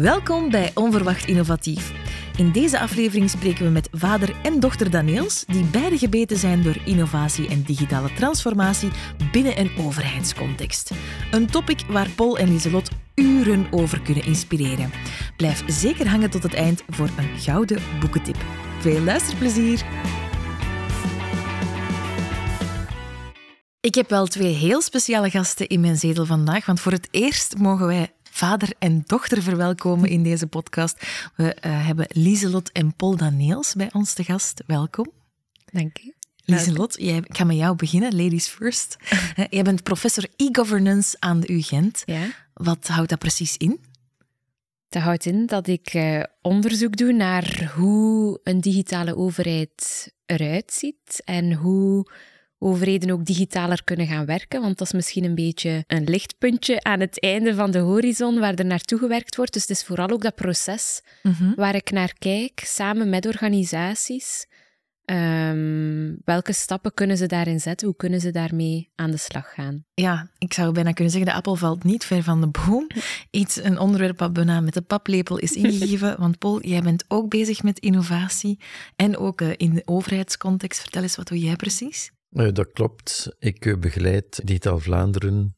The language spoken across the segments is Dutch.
Welkom bij Onverwacht Innovatief. In deze aflevering spreken we met vader en dochter Daniels, die beide gebeten zijn door innovatie en digitale transformatie binnen een overheidscontext. Een topic waar Paul en Lieselot uren over kunnen inspireren. Blijf zeker hangen tot het eind voor een gouden boekentip. Veel luisterplezier! Ik heb wel twee heel speciale gasten in mijn zetel vandaag, want voor het eerst mogen wij vader en dochter verwelkomen in deze podcast. We uh, hebben Lieselot en Paul Daneels bij ons te gast. Welkom. Dank je. Lieselot, jij, ik ga met jou beginnen, ladies first. jij bent professor e-governance aan de UGent. Ja. Wat houdt dat precies in? Dat houdt in dat ik uh, onderzoek doe naar hoe een digitale overheid eruit ziet en hoe overheden ook digitaler kunnen gaan werken. Want dat is misschien een beetje een lichtpuntje aan het einde van de horizon waar er naartoe gewerkt wordt. Dus het is vooral ook dat proces mhm. waar ik naar kijk, samen met organisaties. Um, welke stappen kunnen ze daarin zetten? Hoe kunnen ze daarmee aan de slag gaan? Ja, ik zou bijna kunnen zeggen, de appel valt niet ver van de boom. Iets, een onderwerp wat bijna met de paplepel is ingegeven. Want Paul, jij bent ook bezig met innovatie en ook uh, in de overheidscontext. Vertel eens, wat doe jij precies? Uh, dat klopt. Ik uh, begeleid Digitaal Vlaanderen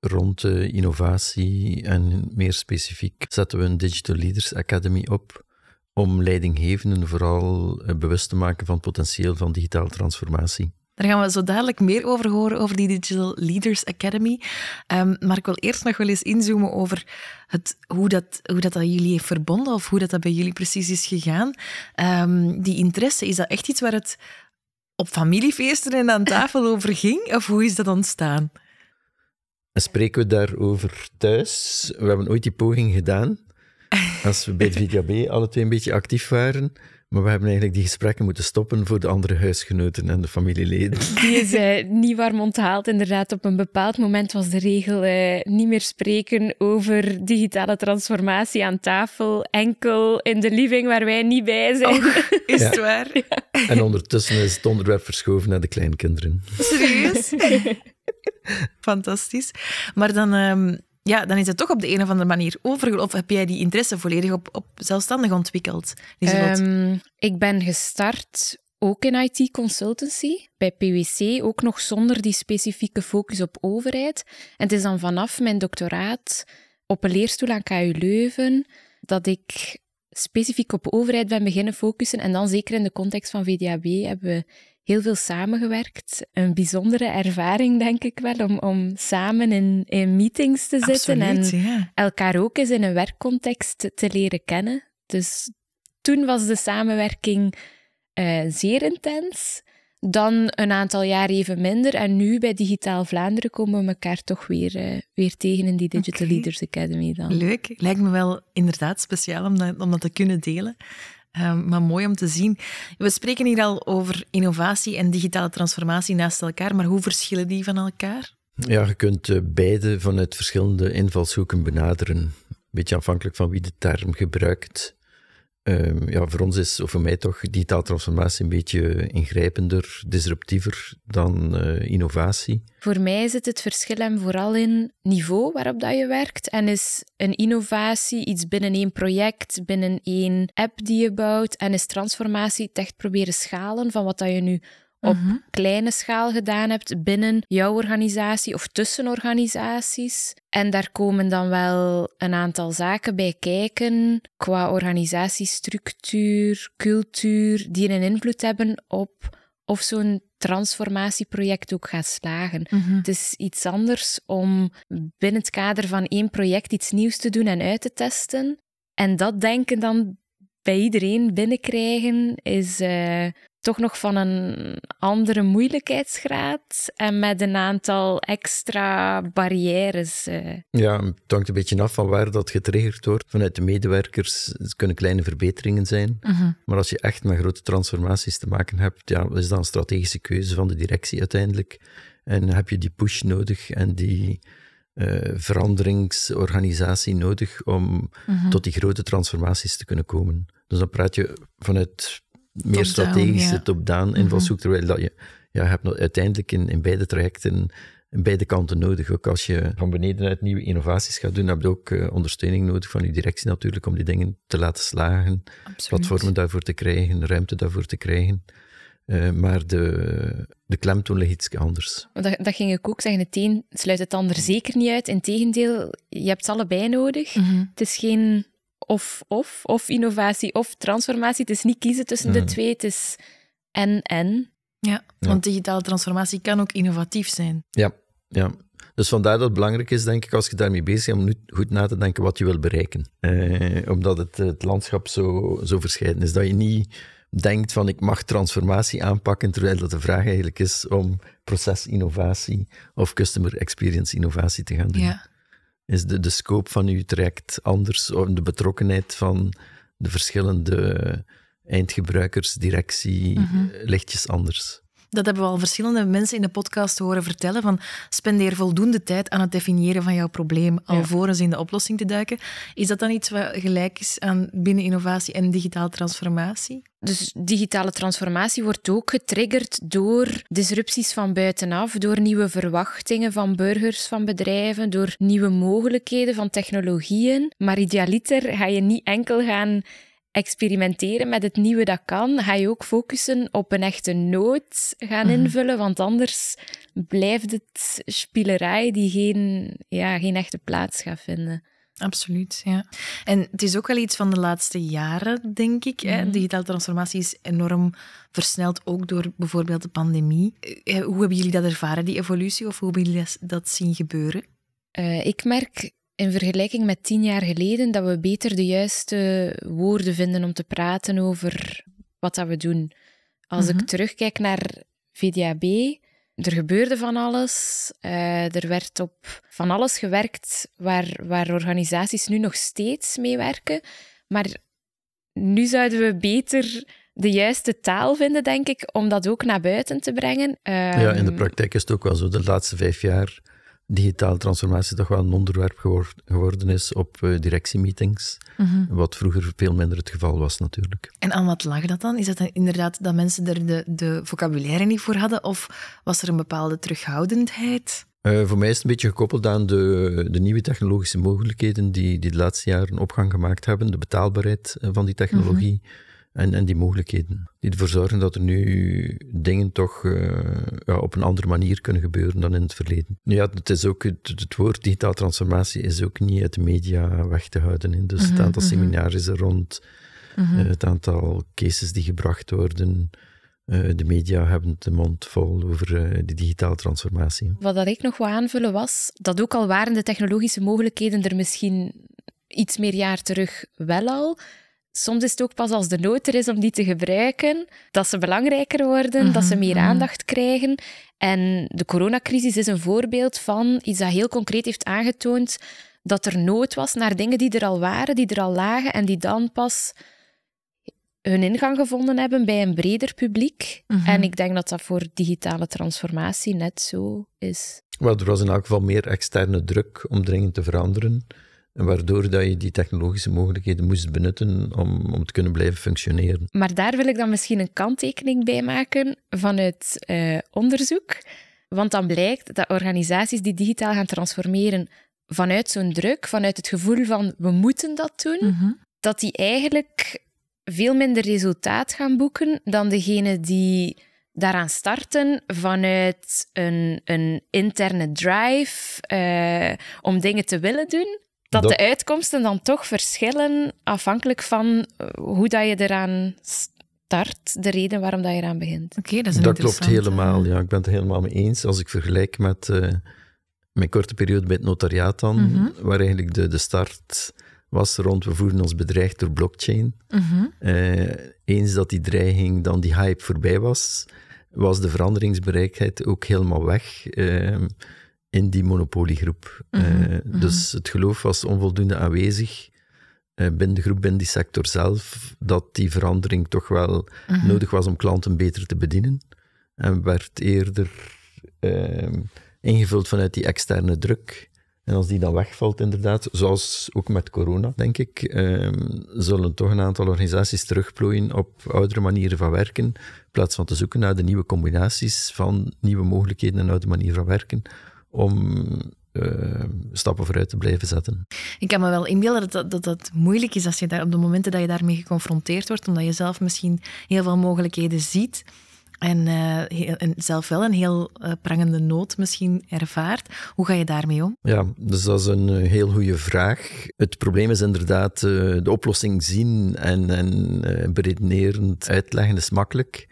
rond innovatie en meer specifiek zetten we een Digital Leaders Academy op om leidinggevenden vooral bewust te maken van het potentieel van digitale transformatie. Daar gaan we zo dadelijk meer over horen, over die Digital Leaders Academy. Um, maar ik wil eerst nog wel eens inzoomen over het, hoe, dat, hoe dat, dat jullie heeft verbonden of hoe dat, dat bij jullie precies is gegaan. Um, die interesse, is dat echt iets waar het op familiefeesten en aan tafel over ging? Of hoe is dat ontstaan? En spreken we daarover thuis? We hebben ooit die poging gedaan, als we bij het VDAB alle twee een beetje actief waren. Maar we hebben eigenlijk die gesprekken moeten stoppen voor de andere huisgenoten en de familieleden. Die is uh, niet warm onthaald. Inderdaad, op een bepaald moment was de regel uh, niet meer spreken over digitale transformatie aan tafel. Enkel in de living waar wij niet bij zijn. Oh, is het waar? En ondertussen is het onderwerp verschoven naar de kleinkinderen. Serieus? Fantastisch. Maar dan... Um ja, dan is het toch op de een of andere manier overgelopen. Of heb jij die interesse volledig op, op zelfstandig ontwikkeld? Um, ik ben gestart ook in IT consultancy, bij PwC, ook nog zonder die specifieke focus op overheid. En het is dan vanaf mijn doctoraat op een leerstoel aan KU Leuven dat ik specifiek op overheid ben beginnen focussen. En dan zeker in de context van VDAB hebben we heel veel samengewerkt. Een bijzondere ervaring, denk ik wel, om, om samen in, in meetings te zitten en elkaar ook eens in een werkcontext te leren kennen. Dus toen was de samenwerking uh, zeer intens. Dan een aantal jaar even minder. En nu bij Digitaal Vlaanderen komen we elkaar toch weer, uh, weer tegen in die Digital Leaders Academy. Dan. Leuk. Lijkt me wel inderdaad speciaal om dat, om dat te kunnen delen. Um, maar mooi om te zien. We spreken hier al over innovatie en digitale transformatie naast elkaar, maar hoe verschillen die van elkaar? Ja, je kunt uh, beide vanuit verschillende invalshoeken benaderen. Een beetje afhankelijk van wie de term gebruikt. Ehm, ja, voor ons is, of voor mij toch, digitale transformatie een beetje ingrijpender, disruptiever dan uh, innovatie. Voor mij zit het verschil hem vooral in niveau waarop dat je werkt. En is een innovatie iets binnen één project, binnen één app die je bouwt. En is transformatie het echt proberen schalen van wat dat je nu op mhm. kleine schaal gedaan hebt binnen jouw organisatie of tussen organisaties. En daar komen dan wel een aantal zaken bij kijken qua organisatiestructuur, cultuur, die een invloed hebben op of zo'n transformatieproject ook gaat slagen. Mhm. Het is iets anders om binnen het kader van één project iets nieuws te doen en uit te testen. En dat denken dan bij iedereen binnenkrijgen is uh, toch nog van een andere moeilijkheidsgraad en met een aantal extra barrières. Eh. Ja, het hangt een beetje af van waar dat getriggerd wordt. Vanuit de medewerkers het kunnen kleine verbeteringen zijn. Mhm. Maar als je echt met grote transformaties te maken hebt, ja, is dat een strategische keuze van de directie uiteindelijk. En heb je die push nodig en die uh, veranderingsorganisatie nodig om mhm. tot die grote transformaties te kunnen komen. Dus dan praat je vanuit meer strategische top-down invalshoek, mm terwijl dat je, ja, hebt uiteindelijk in, in beide trajecten beide kanten nodig. Ook als je van beneden uit nieuwe innovaties gaat doen, heb je ook uh, ondersteuning nodig van je directie natuurlijk om die dingen te laten slagen, Absoluut. platformen daarvoor te krijgen, ruimte daarvoor te krijgen. Uh, maar de, de klemtoon ligt iets anders. Dat, dat ging ik ook zeggen. Het een sluit het ander zeker niet uit. Integendeel, je hebt ze allebei nodig. Mm -hmm. Het is geen of-of, of innovatie of transformatie. Het is niet kiezen tussen mm -hmm. de mhm. twee. Het is en-en. Ja, want digitale transformatie kan ook innovatief zijn. Ja, ja. Dus vandaar dat het belangrijk is, denk ik, als je daarmee bezig bent, om nu goed na te denken wat je wil bereiken. Eh, omdat het, het landschap zo, zo verscheiden is. Dat je niet denkt van ik mag transformatie aanpakken, terwijl dat de vraag eigenlijk is om procesinnovatie of customer experience innovatie te gaan doen. Ja. Is de, de scope van uw traject anders, of de betrokkenheid van de verschillende eindgebruikers, directie, mm lichtjes anders. Dat hebben we al verschillende mensen in de podcast horen vertellen. Van spendeer voldoende tijd aan het definiëren van jouw probleem, alvorens in de oplossing te duiken. Is dat dan iets wat gelijk is aan binnen innovatie en digitale transformatie? Dus digitale transformatie wordt ook getriggerd door disrupties van buitenaf, door nieuwe verwachtingen van burgers, van bedrijven, door nieuwe mogelijkheden van technologieën. Maar idealiter ga je niet enkel gaan experimenteren met het nieuwe dat kan, ga je ook focussen op een echte nood gaan mhm. invullen, want anders blijft het spielerij die geen, ja, geen echte plaats gaat vinden. Absoluut, ja. En het is ook wel iets van de laatste jaren, denk ik. Hè? Mhm. Digitale transformatie is enorm versneld, ook door bijvoorbeeld de pandemie. Eh, hoe hebben jullie dat ervaren, die evolutie, of hoe hebben jullie dat zien gebeuren? Uh, ik merk in vergelijking met tien jaar geleden dat we beter de juiste woorden vinden om te praten over wat dat we doen. Als ik mhm. terugkijk naar VDAB, er gebeurde van alles. Uh, er werd op van alles gewerkt waar, waar organisaties nu nog steeds mee werken. Maar nu zouden we beter de juiste taal vinden, denk ik, om dat ook naar buiten te brengen. ja, in de ehm, praktijk is het ook wel zo. De laatste vijf jaar digitale transformatie toch wel een onderwerp geworden is op uh, directiemeetings, mhm. wat vroeger veel minder het geval was natuurlijk. En aan wat lag dat dan? Is dat dan inderdaad dat mensen er de, de vocabulaire niet voor hadden, of was er een bepaalde terughoudendheid? Uh, voor mij is het een beetje gekoppeld aan de, de nieuwe technologische mogelijkheden die, die de laatste jaren opgang gemaakt hebben, de betaalbaarheid eh, van die technologie. Mhm en, en die mogelijkheden. Die ervoor zorgen dat er nu dingen toch uh, ja, op een andere manier kunnen gebeuren dan in het verleden. Nu ja, het, is ook, het, het woord digitale transformatie is ook niet uit de media weg te houden. Hè. Dus het mhm, aantal mm seminars er rond, mm het aantal cases die gebracht worden. Uh, de media hebben de mond vol over uh, de digitale transformatie. Wat dat ik nog wil aanvullen was, dat ook al waren de technologische mogelijkheden er misschien iets meer jaar terug wel al, soms is het ook pas als de nood er is om die te gebruiken, dat ze belangrijker worden, dat ze meer mhm, mhm. aandacht krijgen. En de coronacrisis is een voorbeeld van iets dat heel concreet heeft aangetoond dat er nood was naar dingen die er al waren, die er al lagen en die dan pas hun ingang gevonden hebben bij een breder publiek. Mhm. En ik denk dat dat voor digitale transformatie net zo is. Wel, er was in elk geval meer externe druk om dringend te veranderen waardoor dat je die technologische mogelijkheden moest benutten om, om te kunnen blijven functioneren. Maar daar wil ik dan misschien een kanttekening bij maken vanuit uh, onderzoek. Want dan blijkt dat organisaties die digitaal gaan transformeren vanuit zo'n druk, vanuit het gevoel van we moeten dat doen, mhm. dat die eigenlijk veel minder resultaat gaan boeken dan degene die daaraan starten vanuit een, een interne drive uh, om dingen te willen doen dat, de uitkomsten dan toch verschillen afhankelijk van eh, hoe dat je eraan start, de reden waarom dat je eraan begint. Oké, dat is Dat klopt helemaal, ja. Ik ben het er helemaal mee eens. Als ik vergelijk met uh, mijn korte periode bij het notariaat dan, mhm. waar eigenlijk de, de start was rond we voeren ons bedreigd door blockchain. Mhm. Eh, eens dat die dreiging, dan die hype voorbij was, was de veranderingsbereidheid ook helemaal weg. Uh, in die monopoliegroep. Mhm, eh, mhm. Dus het geloof was onvoldoende aanwezig uh, binnen de groep, binnen die sector zelf, dat die verandering toch wel mhm. nodig was om klanten beter te bedienen. En werd eerder ehm, ingevuld vanuit die externe druk. En als die dan wegvalt, inderdaad, zoals ook met corona, denk ik, ehm, zullen toch een aantal organisaties terugplooien op oudere manieren van werken, in plaats van te zoeken naar de nieuwe combinaties van nieuwe mogelijkheden en oude manieren van werken om uh, stappen vooruit te blijven zetten. Ik kan me wel inbeelden dat dat, dat moeilijk is als je daar, op de momenten dat je daarmee geconfronteerd wordt, omdat je zelf misschien heel veel mogelijkheden ziet. En, uh, en, zelf wel een heel uh, prangende nood misschien ervaart. Hoe ga je daarmee om? Ja, dus dat is een heel goede vraag. Het probleem is inderdaad de oplossing zien en, en beredenerend uitleggen is makkelijk.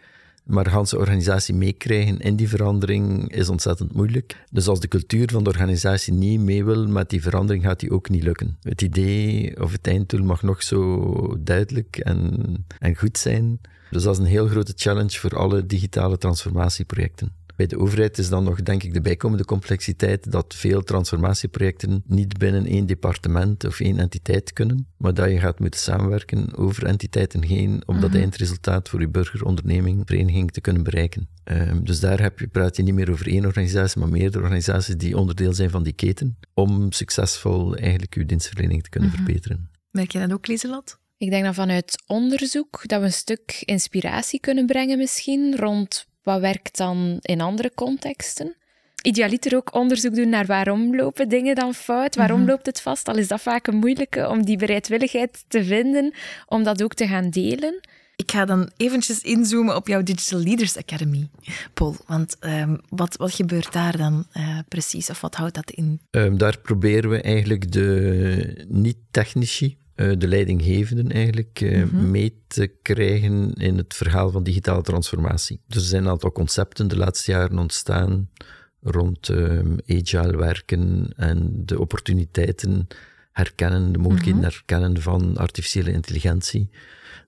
Maar gaan ze organisatie meekrijgen in die verandering is ontzettend moeilijk. Dus als de cultuur van de organisatie niet mee wil met die verandering, gaat die ook niet lukken. Het idee of het einddoel mag nog zo duidelijk en, en goed zijn. Dus dat is een heel grote challenge voor alle digitale transformatieprojecten. Bij de overheid is dan nog, denk ik, de bijkomende complexiteit dat veel transformatieprojecten niet binnen één departement of één entiteit kunnen, maar dat je gaat moeten samenwerken over entiteiten heen om dat mhm. eindresultaat voor je burger, onderneming, vereniging te kunnen bereiken. Um, dus daar heb je, praat je niet meer over één organisatie, maar meerdere organisaties die onderdeel zijn van die keten, om succesvol eigenlijk je dienstverlening te kunnen mhm. verbeteren. Merk je dat ook, Lieselot? Ik denk dat vanuit onderzoek dat we een stuk inspiratie kunnen brengen misschien rond wat werkt dan in andere contexten? Idealiter ook onderzoek doen naar waarom lopen dingen dan fout, waarom mhm. loopt het vast. Al is dat vaak een moeilijke om die bereidwilligheid te vinden, om dat ook te gaan delen. Ik ga dan eventjes inzoomen op jouw Digital Leaders Academy, Paul. Want um, wat, wat gebeurt daar dan uh, precies, of wat houdt dat in? Um, daar proberen we eigenlijk de niet-technici eh, de leidinggevenden eigenlijk uh, mee te krijgen in het verhaal van digitale transformatie. Dus er zijn een aantal concepten de laatste jaren ontstaan rond um, agile werken en de opportuniteiten herkennen, de mogelijkheden mhm. herkennen van artificiële intelligentie.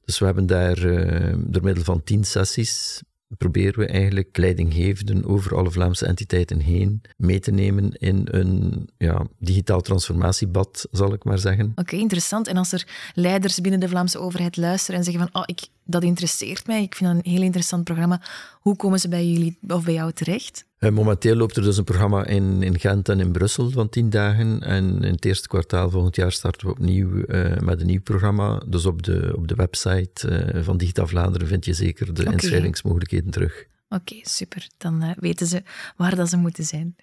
Dus we hebben daar uh, door middel van tien sessies proberen we eigenlijk leidinggevenden over alle Vlaamse entiteiten heen mee te nemen in een ja, digitaal transformatiebad, zal ik maar zeggen. Oké, interessant. En als er leiders binnen de Vlaamse overheid luisteren en zeggen van oh, ik, dat interesseert mij, ik vind dat een heel interessant programma, hoe komen ze bij jullie of bij jou terecht? Uh, momenteel loopt er dus een programma in, in Gent en in Brussel van tien dagen. En in het eerste kwartaal volgend jaar starten we opnieuw uh, met een nieuw programma. Dus op de, op de website uh, van Digitaal Vlaanderen vind je zeker de okay. inschrijvingsmogelijkheden terug. Oké, okay, super. Dan weten ze waar dat ze moeten zijn.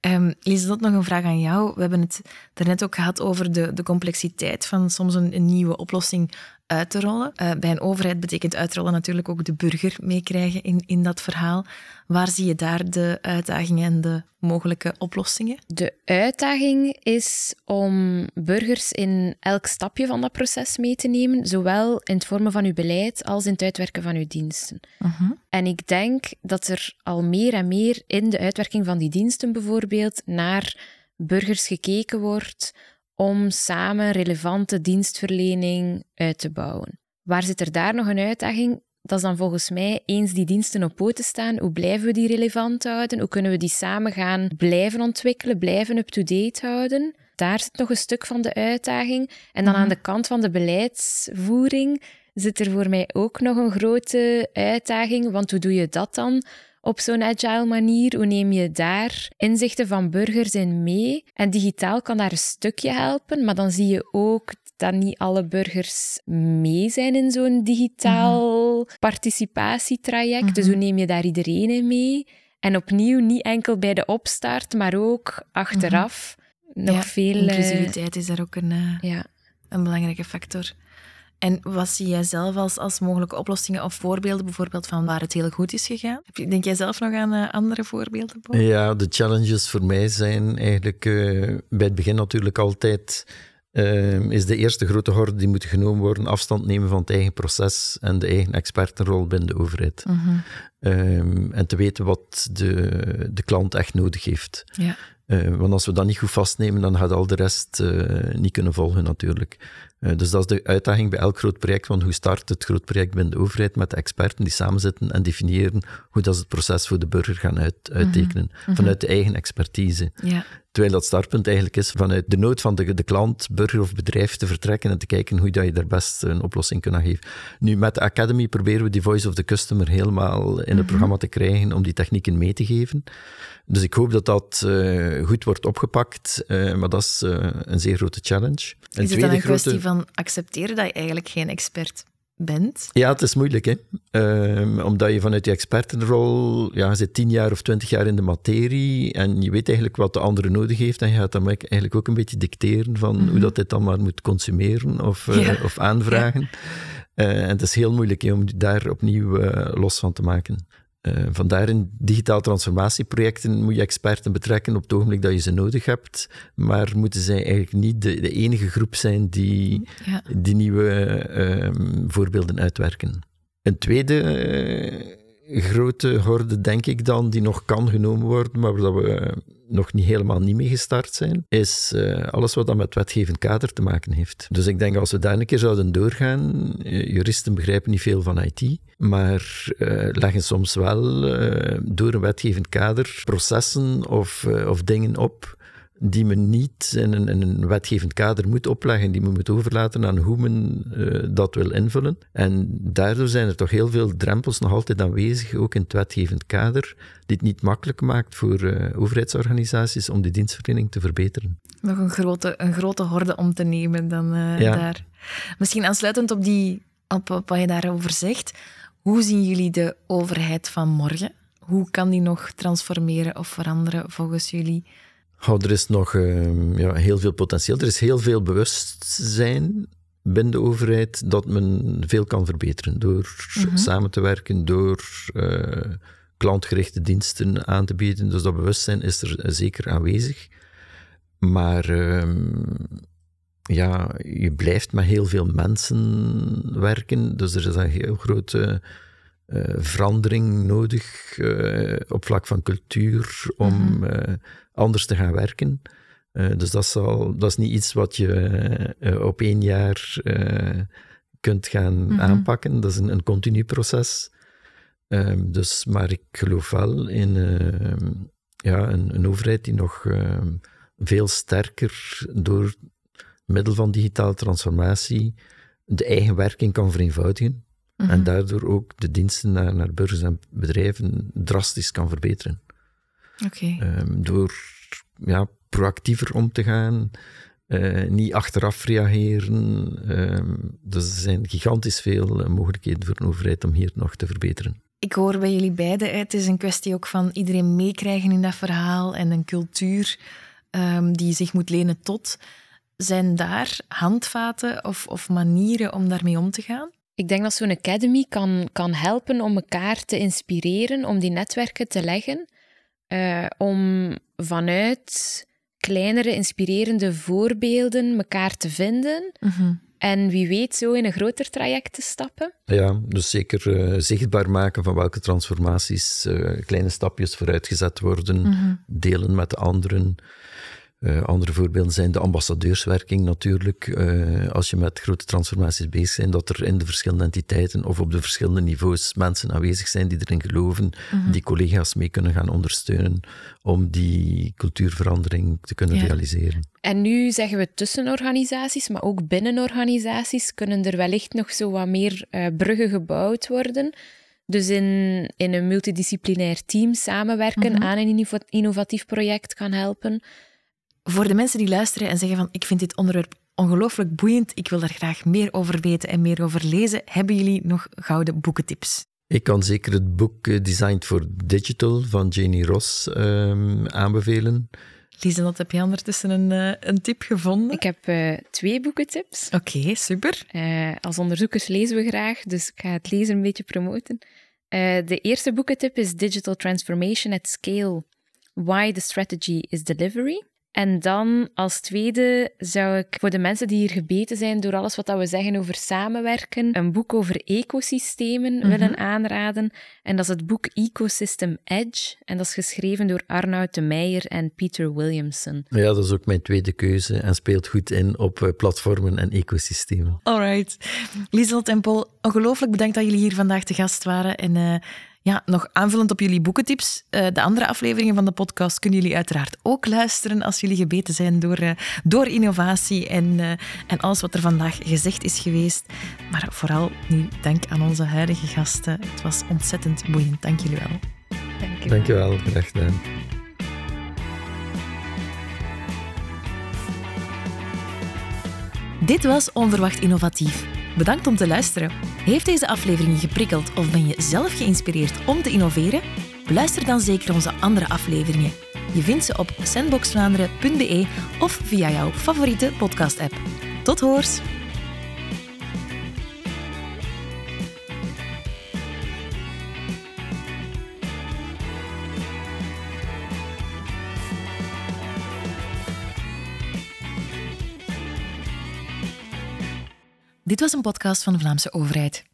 Um, Lieselot, nog een vraag aan jou. We hebben het daarnet ook gehad over de, de complexiteit van soms een, een nieuwe oplossing uit te rollen. Uh, bij een overheid betekent uitrollen natuurlijk ook de burger meekrijgen in, in dat verhaal. Waar zie je daar de uitdagingen en de mogelijke oplossingen? De uitdaging is om burgers in elk stapje van dat proces mee te nemen, zowel in het vormen van uw beleid als in het uitwerken van uw diensten. Uh -huh. En ik denk dat er al meer en meer in de uitwerking van die diensten bijvoorbeeld naar burgers gekeken wordt om samen relevante dienstverlening uit te bouwen. Waar zit er daar nog een uitdaging? Dat is dan volgens mij eens die diensten op poten staan. Hoe blijven we die relevant houden? Hoe kunnen we die samen gaan blijven ontwikkelen, blijven up-to-date houden? Daar zit nog een stuk van de uitdaging. En dan aan mhm. de kant van de beleidsvoering zit er voor mij ook nog een grote uitdaging. Want hoe doe je dat dan? op zo'n agile manier? Hoe neem je daar inzichten van burgers in mee? En digitaal kan daar een stukje helpen, maar dan zie je ook dat niet alle burgers mee zijn in zo'n digitaal mhm. participatietraject. Dus hoe neem je daar iedereen in mee? En opnieuw niet enkel bij de opstart, maar ook achteraf. Mhm. Nog veel. Inclusiviteit is daar ook een, uh, ja. een belangrijke factor. En wat zie jij zelf als, als mogelijke oplossingen of voorbeelden, bijvoorbeeld van waar het heel goed is gegaan? Denk jij zelf nog aan uh, andere voorbeelden? Ja, de challenges voor mij zijn eigenlijk uh, bij het begin natuurlijk altijd. Uh, is de eerste grote horde die moet genomen worden, afstand nemen van het eigen proces en de eigen expertenrol binnen de overheid. -huh. um, en te weten wat de, de klant echt nodig heeft. Ja. Uh, want als we dat niet goed vastnemen, dan gaat al de rest uh, niet kunnen volgen natuurlijk. Uh, dus dat is de uitdaging bij elk groot project, want hoe start het groot project binnen de overheid met de experten die samenzitten en definiëren hoe dat ze het proces voor de burger gaan uit, uittekenen, mm -hmm. vanuit de eigen expertise. Ja. Terwijl dat startpunt eigenlijk is vanuit de nood van de, de klant, burger of bedrijf te vertrekken en te kijken hoe dat je daar best een oplossing kunt geven. Nu, met de Academy proberen we die voice of the customer helemaal in het mhm. programma te krijgen om die technieken mee te geven. Dus ik hoop dat dat uh, goed wordt opgepakt, uh, maar dat is uh, een zeer grote challenge. Een is het dan een grote... kwestie van accepteren dat je eigenlijk geen expert bent. Ja, het is moeilijk, hè. Ehm, omdat je vanuit je expertenrol, ja, je zit tien jaar of twintig jaar in de materie en je weet eigenlijk wat de andere nodig heeft en je gaat dan eigenlijk ook een beetje dicteren van hoe mhm. dat dit dan maar moet consumeren of, uh, of aanvragen. Uh, en het is heel moeilijk hè, om daar opnieuw uh, los van te maken. Uh, vandaar in digitaal transformatieprojecten moet je experten betrekken op het ogenblik dat je ze nodig hebt, maar moeten zij eigenlijk niet de, de enige groep zijn die die nieuwe uh, voorbeelden uitwerken. Een tweede uh, grote horde, denk ik dan, die nog kan genomen worden, maar waar we nog niet helemaal niet mee gestart zijn, is uh, alles wat dan met wetgevend kader te maken heeft. Dus ik denk als we daar een keer zouden doorgaan, juristen begrijpen niet veel van IT, maar uh, leggen soms wel door een wetgevend kader processen of, of dingen op die men niet in een, in een, wetgevend kader moet opleggen, die men moet overlaten aan hoe men uh, dat wil invullen. En daardoor zijn er toch heel veel drempels nog altijd aanwezig, ook in het wetgevend kader, die het niet makkelijk maakt voor uh, overheidsorganisaties om die dienstverlening te verbeteren. Nog een grote, een grote horde om te nemen dan uh, ja. daar. Misschien aansluitend op, die, op, op wat je daarover zegt, hoe zien jullie de overheid van morgen? Hoe kan die nog transformeren of veranderen volgens jullie? Oh, er is nog uh, ja, heel veel potentieel. Er is heel veel bewustzijn binnen de overheid dat men veel kan verbeteren door mm-hmm. samen te werken, door uh, klantgerichte diensten aan te bieden. Dus dat bewustzijn is er zeker aanwezig. Maar uh, ja, je blijft met heel veel mensen werken, dus er is een heel grote verandering nodig uh, op vlak van cultuur om mm-hmm. uh, anders te gaan werken. dus dat, zal, dat is niet iets wat je op één jaar kunt gaan mm-hmm. aanpakken. Dat is een, een continu proces. Ehm, dus, maar ik geloof wel in ja, een, een, overheid die nog ehm, veel sterker door middel van digitale transformatie de eigen werking kan vereenvoudigen. En mhm. daardoor ook de diensten naar, naar burgers en bedrijven drastisch kan verbeteren. Okay. Um, door ja, proactiever om te gaan, uh, niet achteraf reageren. Um, dus er zijn gigantisch veel eh, mogelijkheden voor een overheid om hier nog te verbeteren. Ik hoor bij jullie beiden, het is een kwestie ook van iedereen meekrijgen in dat verhaal en een cultuur um, die zich moet lenen tot. Zijn daar handvaten of, of manieren om daarmee om te gaan? Ik denk dat zo'n academy kan, kan helpen om elkaar te inspireren, om die netwerken te leggen, uh, om vanuit kleinere inspirerende voorbeelden elkaar te vinden. Mhm. En wie weet zo in een groter traject te stappen. Ja, dus zeker uh, zichtbaar maken van welke transformaties, uh, kleine stapjes vooruitgezet worden, mhm. delen met anderen. Uh, andere voorbeelden zijn de ambassadeurswerking natuurlijk. Uh, als je met grote transformaties bezig bent, dat er in de verschillende entiteiten of op de verschillende niveaus mensen aanwezig zijn die erin geloven, mhm. die collega's mee kunnen gaan ondersteunen om die cultuurverandering te kunnen realiseren. En nu zeggen we tussen organisaties, maar ook binnen organisaties kunnen er wellicht nog zo wat meer uh, bruggen gebouwd worden. Dus in, in een multidisciplinair team samenwerken mhm. aan een innovatief project kan helpen voor de mensen die luisteren en zeggen van ik vind dit onderwerp ongelooflijk boeiend, ik wil daar graag meer over weten en meer over lezen, hebben jullie nog gouden boekentips? Ik kan zeker het boek eh, Designed for Digital van Janie Ross um, aanbevelen. wat heb je ondertussen een, uh, een tip gevonden? Ik heb uh, twee boekentips. Oké, super. Uh, als onderzoekers lezen we graag, dus ik ga het lezen een beetje promoten. de eerste boekentip is Digital Transformation at Scale. Why the Strategy is Delivery. En dan als tweede zou ik voor de mensen die hier gebeten zijn door alles wat we zeggen over samenwerken, een boek over ecosystemen mhm. willen aanraden. En dat is het boek Ecosystem Edge. En dat is geschreven door Arnoud de Meijer en Peter Williamson. Ja, dat is ook mijn tweede keuze en speelt goed in op eh, platformen en ecosystemen. Alright. Lieselt en Paul, ongelooflijk bedankt dat jullie hier vandaag te gast waren. En uh, ja, nog aanvullend op jullie boekentips. Uh, de andere afleveringen van de podcast kunnen jullie uiteraard ook luisteren als jullie gebeten zijn door, uh, door innovatie en, uh, en alles wat er vandaag gezegd is geweest. Maar vooral nu dank aan onze huidige gasten. Het was ontzettend boeiend. Dank jullie wel. Dank je, dank je wel. Graag gedaan. Dit was Onverwacht Innovatief. Bedankt om te luisteren. Heeft deze aflevering je geprikkeld of ben je zelf geïnspireerd om te innoveren? Beluister dan zeker onze andere afleveringen. Je vindt ze op sandboxvlaanderen.be of via jouw favoriete podcast-app. Tot hoors! Dit was een podcast van de Vlaamse overheid.